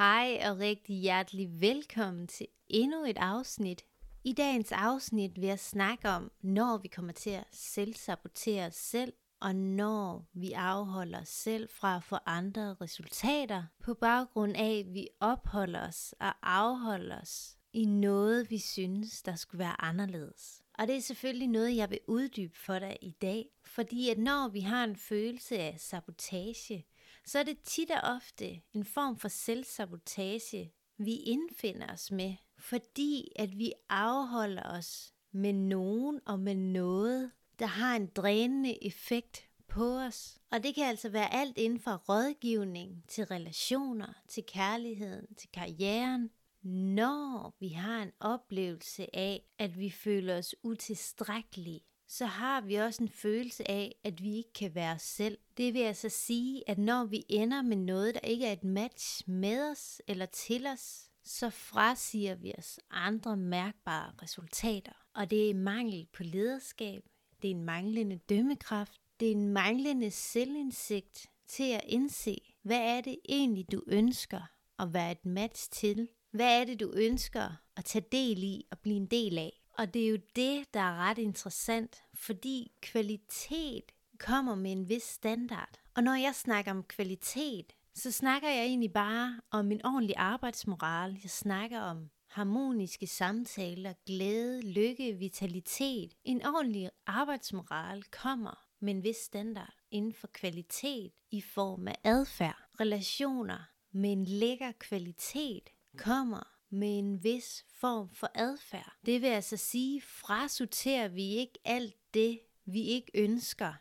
Hej og rigtig hjertelig velkommen til endnu et afsnit. I dagens afsnit vil jeg snakke om, når vi kommer til at selvsabotere os selv, og når vi afholder os selv fra at få andre resultater, på baggrund af, at vi opholder os og afholder os i noget, vi synes, der skulle være anderledes. Og det er selvfølgelig noget, jeg vil uddybe for dig i dag, fordi at når vi har en følelse af sabotage, så er det tit og ofte en form for selvsabotage, vi indfinder os med, fordi at vi afholder os med nogen og med noget, der har en drænende effekt på os. Og det kan altså være alt inden for rådgivning, til relationer, til kærligheden, til karrieren, når vi har en oplevelse af, at vi føler os utilstrækkelige, så har vi også en følelse af, at vi ikke kan være os selv. Det vil altså sige, at når vi ender med noget, der ikke er et match med os eller til os, så frasiger vi os andre mærkbare resultater. Og det er mangel på lederskab, det er en manglende dømmekraft, det er en manglende selvindsigt til at indse, hvad er det egentlig, du ønsker at være et match til? Hvad er det, du ønsker at tage del i og blive en del af? Og det er jo det, der er ret interessant, fordi kvalitet kommer med en vis standard. Og når jeg snakker om kvalitet, så snakker jeg egentlig bare om en ordentlig arbejdsmoral. Jeg snakker om harmoniske samtaler, glæde, lykke, vitalitet. En ordentlig arbejdsmoral kommer med en vis standard inden for kvalitet i form af adfærd. Relationer med en lækker kvalitet kommer med en vis form for adfærd. Det vil altså sige, frasorterer vi ikke alt det, vi ikke ønsker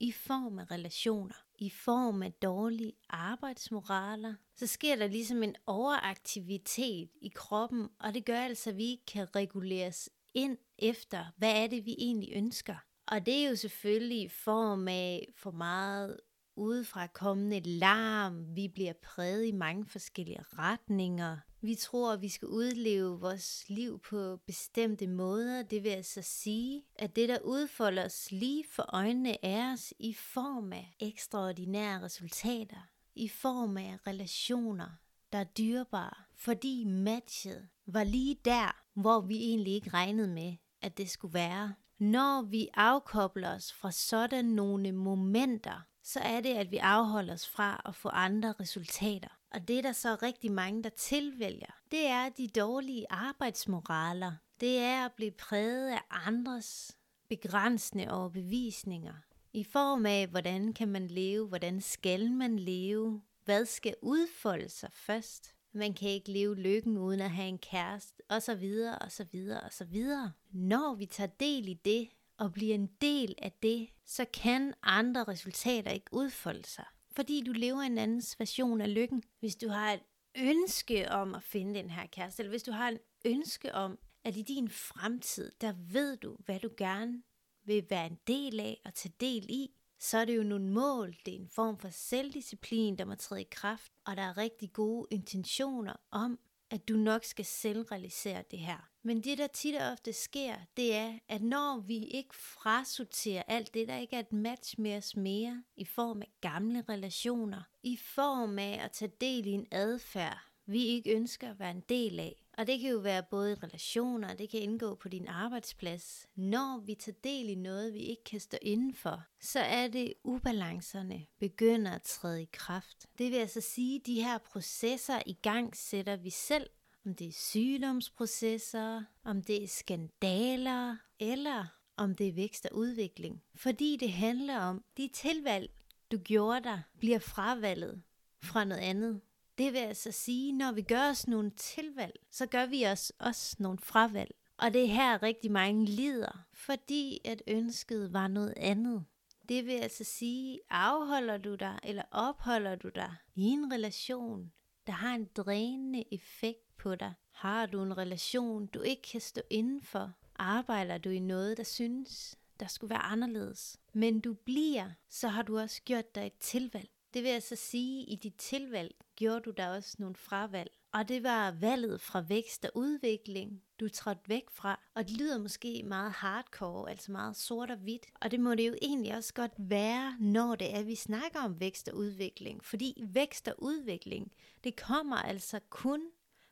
i form af relationer, i form af dårlige arbejdsmoraler, så sker der ligesom en overaktivitet i kroppen, og det gør altså, at vi ikke kan reguleres ind efter, hvad er det, vi egentlig ønsker. Og det er jo selvfølgelig i form af for meget udefra kommende larm, vi bliver præget i mange forskellige retninger, vi tror, at vi skal udleve vores liv på bestemte måder. Det vil altså sige, at det, der udfolder os lige for øjnene er os i form af ekstraordinære resultater, i form af relationer, der er dyrebare, fordi matchet var lige der, hvor vi egentlig ikke regnede med, at det skulle være. Når vi afkobler os fra sådan nogle momenter, så er det, at vi afholder os fra at få andre resultater. Og det er der så rigtig mange, der tilvælger. Det er de dårlige arbejdsmoraler. Det er at blive præget af andres begrænsende overbevisninger. I form af, hvordan kan man leve, hvordan skal man leve, hvad skal udfolde sig først. Man kan ikke leve lykken uden at have en kæreste, og så videre, og så videre, og så videre. Når vi tager del i det, og bliver en del af det, så kan andre resultater ikke udfolde sig fordi du lever en andens version af lykken. Hvis du har et ønske om at finde den her kæreste, eller hvis du har en ønske om, at i din fremtid, der ved du, hvad du gerne vil være en del af og tage del i, så er det jo nogle mål, det er en form for selvdisciplin, der må træde i kraft, og der er rigtig gode intentioner om, at du nok skal selvrealisere det her. Men det, der tit og ofte sker, det er, at når vi ikke frasorterer alt det, der ikke er et match med os mere, i form af gamle relationer, i form af at tage del i en adfærd, vi ikke ønsker at være en del af. Og det kan jo være både i relationer, det kan indgå på din arbejdsplads. Når vi tager del i noget, vi ikke kan stå indenfor, så er det ubalancerne begynder at træde i kraft. Det vil altså sige, at de her processer i gang sætter vi selv om det er sygdomsprocesser, om det er skandaler, eller om det er vækst og udvikling. Fordi det handler om, de tilvalg, du gjorde dig, bliver fravalget fra noget andet. Det vil altså sige, når vi gør os nogle tilvalg, så gør vi os også nogle fravalg. Og det er her rigtig mange lider, fordi at ønsket var noget andet. Det vil altså sige, afholder du dig eller opholder du dig i en relation, der har en drænende effekt på dig? Har du en relation, du ikke kan stå indenfor? Arbejder du i noget, der synes, der skulle være anderledes? Men du bliver, så har du også gjort dig et tilvalg. Det vil altså sige, at i dit tilvalg gjorde du der også nogle fravalg. Og det var valget fra vækst og udvikling, du trådte væk fra. Og det lyder måske meget hardcore, altså meget sort og hvidt. Og det må det jo egentlig også godt være, når det er, at vi snakker om vækst og udvikling. Fordi vækst og udvikling, det kommer altså kun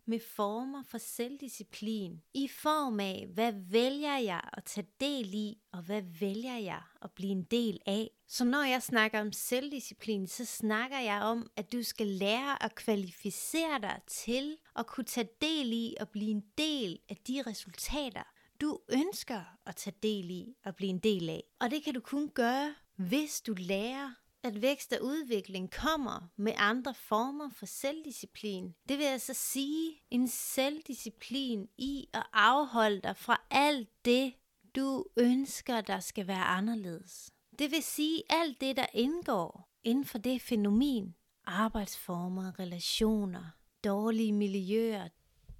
med former for selvdisciplin. I form af, hvad vælger jeg at tage del i, og hvad vælger jeg at blive en del af. Så når jeg snakker om selvdisciplin, så snakker jeg om, at du skal lære at kvalificere dig til at kunne tage del i og blive en del af de resultater, du ønsker at tage del i og blive en del af. Og det kan du kun gøre, hvis du lærer at vækst og udvikling kommer med andre former for selvdisciplin. Det vil altså sige en selvdisciplin i at afholde dig fra alt det, du ønsker, der skal være anderledes. Det vil sige alt det, der indgår inden for det fænomen. Arbejdsformer, relationer, dårlige miljøer.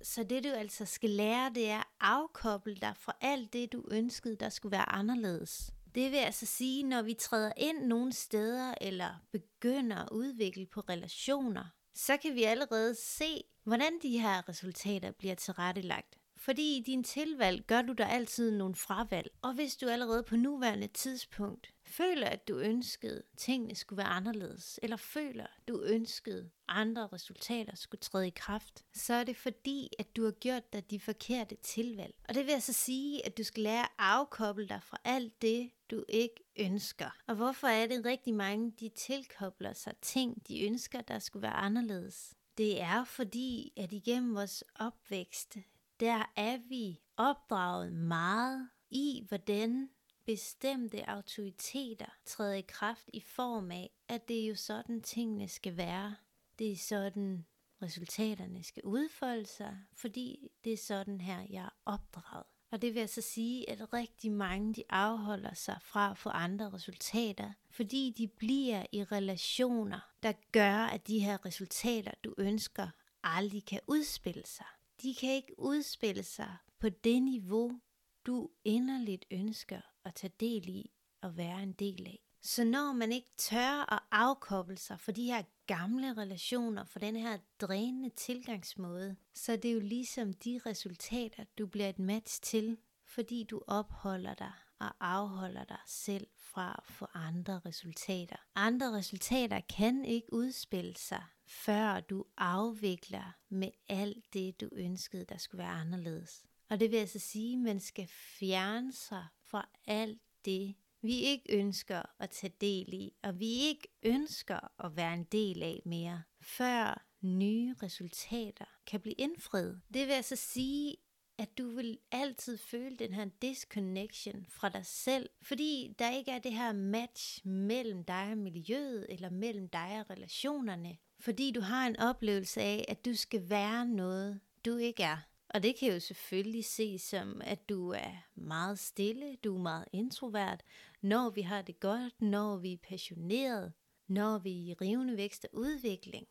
Så det du altså skal lære, det er at afkoble dig fra alt det, du ønskede, der skulle være anderledes. Det vil altså sige, når vi træder ind nogle steder eller begynder at udvikle på relationer, så kan vi allerede se, hvordan de her resultater bliver tilrettelagt. Fordi i din tilvalg gør du der altid nogle fravalg. Og hvis du allerede på nuværende tidspunkt føler, at du ønskede, at tingene skulle være anderledes, eller føler, du ønskede, andre resultater skulle træde i kraft, så er det fordi, at du har gjort dig de forkerte tilvalg. Og det vil altså sige, at du skal lære at afkoble dig fra alt det, du ikke ønsker. Og hvorfor er det rigtig mange, de tilkobler sig ting, de ønsker, der skulle være anderledes? Det er fordi, at igennem vores opvækst, der er vi opdraget meget i, hvordan bestemte autoriteter træde i kraft i form af, at det er jo sådan tingene skal være. Det er sådan resultaterne skal udfolde sig, fordi det er sådan her, jeg er opdraget. Og det vil altså sige, at rigtig mange de afholder sig fra at få andre resultater, fordi de bliver i relationer, der gør, at de her resultater, du ønsker, aldrig kan udspille sig. De kan ikke udspille sig på det niveau, du inderligt ønsker at tage del i og være en del af. Så når man ikke tør at afkoble sig for de her gamle relationer, for den her drænende tilgangsmåde, så det er jo ligesom de resultater, du bliver et match til, fordi du opholder dig og afholder dig selv fra at få andre resultater. Andre resultater kan ikke udspille sig, før du afvikler med alt det, du ønskede, der skulle være anderledes. Og det vil altså sige, at man skal fjerne sig fra alt det, vi ikke ønsker at tage del i, og vi ikke ønsker at være en del af mere, før nye resultater kan blive indfriet. Det vil altså sige, at du vil altid føle den her disconnection fra dig selv, fordi der ikke er det her match mellem dig og miljøet, eller mellem dig og relationerne, fordi du har en oplevelse af, at du skal være noget, du ikke er. Og det kan jo selvfølgelig ses som, at du er meget stille, du er meget introvert, når vi har det godt, når vi er passionerede, når vi er i rivende vækst og udvikling.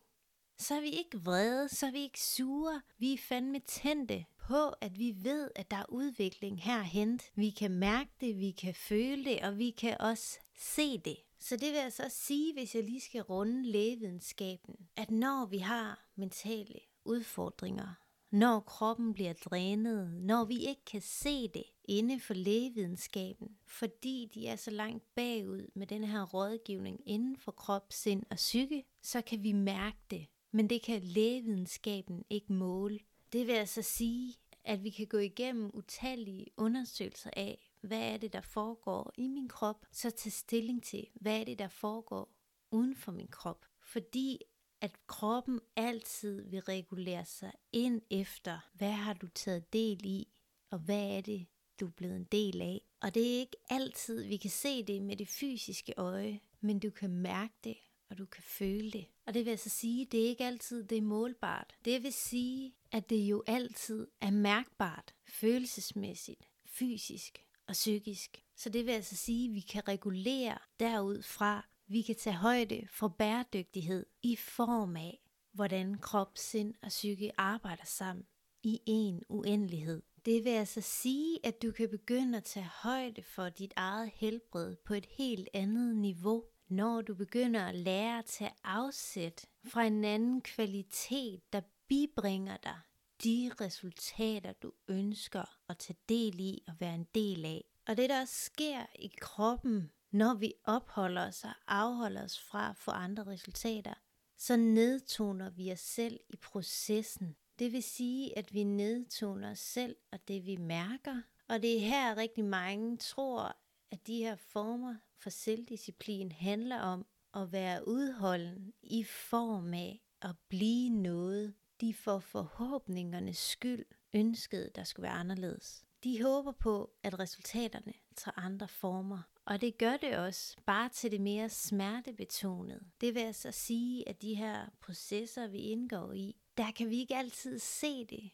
Så er vi ikke vrede, så er vi ikke sure, vi er fandme tændte på, at vi ved, at der er udvikling herhen. Vi kan mærke det, vi kan føle det, og vi kan også se det. Så det vil jeg så sige, hvis jeg lige skal runde lægevidenskaben, at når vi har mentale udfordringer, når kroppen bliver drænet, når vi ikke kan se det inde for lægevidenskaben, fordi de er så langt bagud med den her rådgivning inden for krop, sind og psyke, så kan vi mærke det. Men det kan lægevidenskaben ikke måle. Det vil altså sige, at vi kan gå igennem utallige undersøgelser af, hvad er det, der foregår i min krop, så tage stilling til, hvad er det, der foregår uden for min krop. Fordi at kroppen altid vil regulere sig ind efter, hvad har du taget del i, og hvad er det, du er blevet en del af. Og det er ikke altid, vi kan se det med det fysiske øje, men du kan mærke det, og du kan føle det. Og det vil altså sige, det er ikke altid det er målbart. Det vil sige, at det jo altid er mærkbart, følelsesmæssigt, fysisk og psykisk. Så det vil altså sige, at vi kan regulere derud fra, vi kan tage højde for bæredygtighed i form af, hvordan krop, sind og psyke arbejder sammen i en uendelighed. Det vil altså sige, at du kan begynde at tage højde for dit eget helbred på et helt andet niveau, når du begynder at lære at tage afsæt fra en anden kvalitet, der bibringer dig de resultater, du ønsker at tage del i og være en del af. Og det, der sker i kroppen, når vi opholder os og afholder os fra at få andre resultater, så nedtoner vi os selv i processen. Det vil sige, at vi nedtoner os selv og det vi mærker. Og det er her rigtig mange tror, at de her former for selvdisciplin handler om at være udholden i form af at blive noget, de for forhåbningernes skyld ønskede, der skulle være anderledes. De håber på, at resultaterne tager andre former, og det gør det også, bare til det mere smertebetonede. Det vil altså sige, at de her processer, vi indgår i, der kan vi ikke altid se det,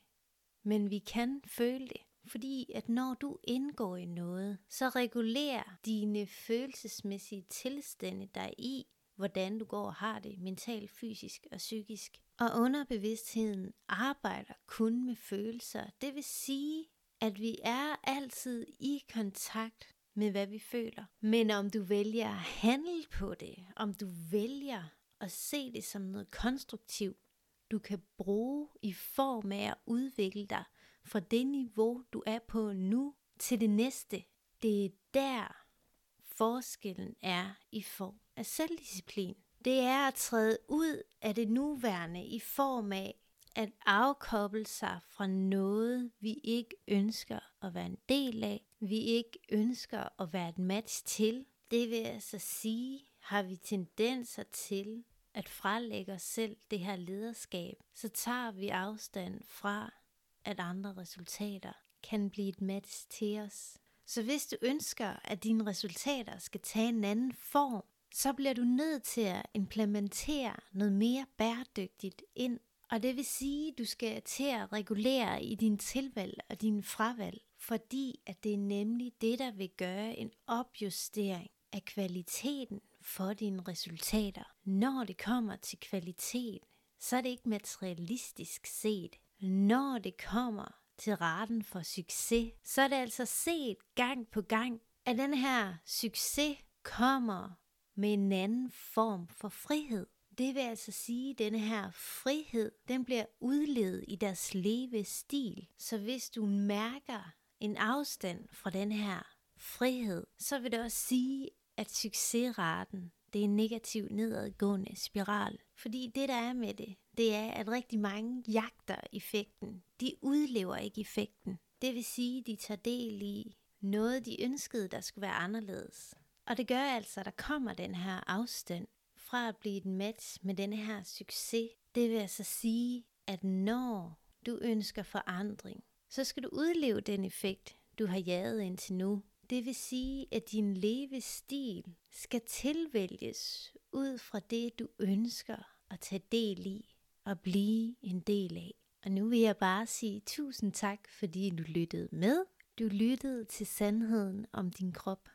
men vi kan føle det. Fordi at når du indgår i noget, så regulerer dine følelsesmæssige tilstande dig i, hvordan du går og har det mentalt, fysisk og psykisk. Og underbevidstheden arbejder kun med følelser. Det vil sige, at vi er altid i kontakt med, hvad vi føler. Men om du vælger at handle på det, om du vælger at se det som noget konstruktivt, du kan bruge i form af at udvikle dig fra det niveau, du er på nu, til det næste. Det er der forskellen er i form af selvdisciplin. Det er at træde ud af det nuværende i form af at afkoble sig fra noget, vi ikke ønsker at være en del af, vi ikke ønsker at være et match til. Det vil altså sige, har vi tendenser til at frelægge os selv det her lederskab, så tager vi afstand fra, at andre resultater kan blive et match til os. Så hvis du ønsker, at dine resultater skal tage en anden form, så bliver du nødt til at implementere noget mere bæredygtigt ind. Og det vil sige, at du skal til at regulere i din tilvalg og din fravalg, fordi at det er nemlig det, der vil gøre en opjustering af kvaliteten for dine resultater. Når det kommer til kvalitet, så er det ikke materialistisk set. Når det kommer til raten for succes, så er det altså set gang på gang, at den her succes kommer med en anden form for frihed. Det vil altså sige, at denne her frihed, den bliver udledet i deres levestil. Så hvis du mærker en afstand fra den her frihed, så vil det også sige, at succesraten, det er en negativ nedadgående spiral. Fordi det, der er med det, det er, at rigtig mange jagter effekten. De udlever ikke effekten. Det vil sige, at de tager del i noget, de ønskede, der skulle være anderledes. Og det gør altså, at der kommer den her afstand fra at blive et match med den her succes. Det vil altså sige, at når du ønsker forandring, så skal du udleve den effekt, du har jaget indtil nu. Det vil sige, at din levestil skal tilvælges ud fra det, du ønsker at tage del i og blive en del af. Og nu vil jeg bare sige tusind tak, fordi du lyttede med. Du lyttede til sandheden om din krop.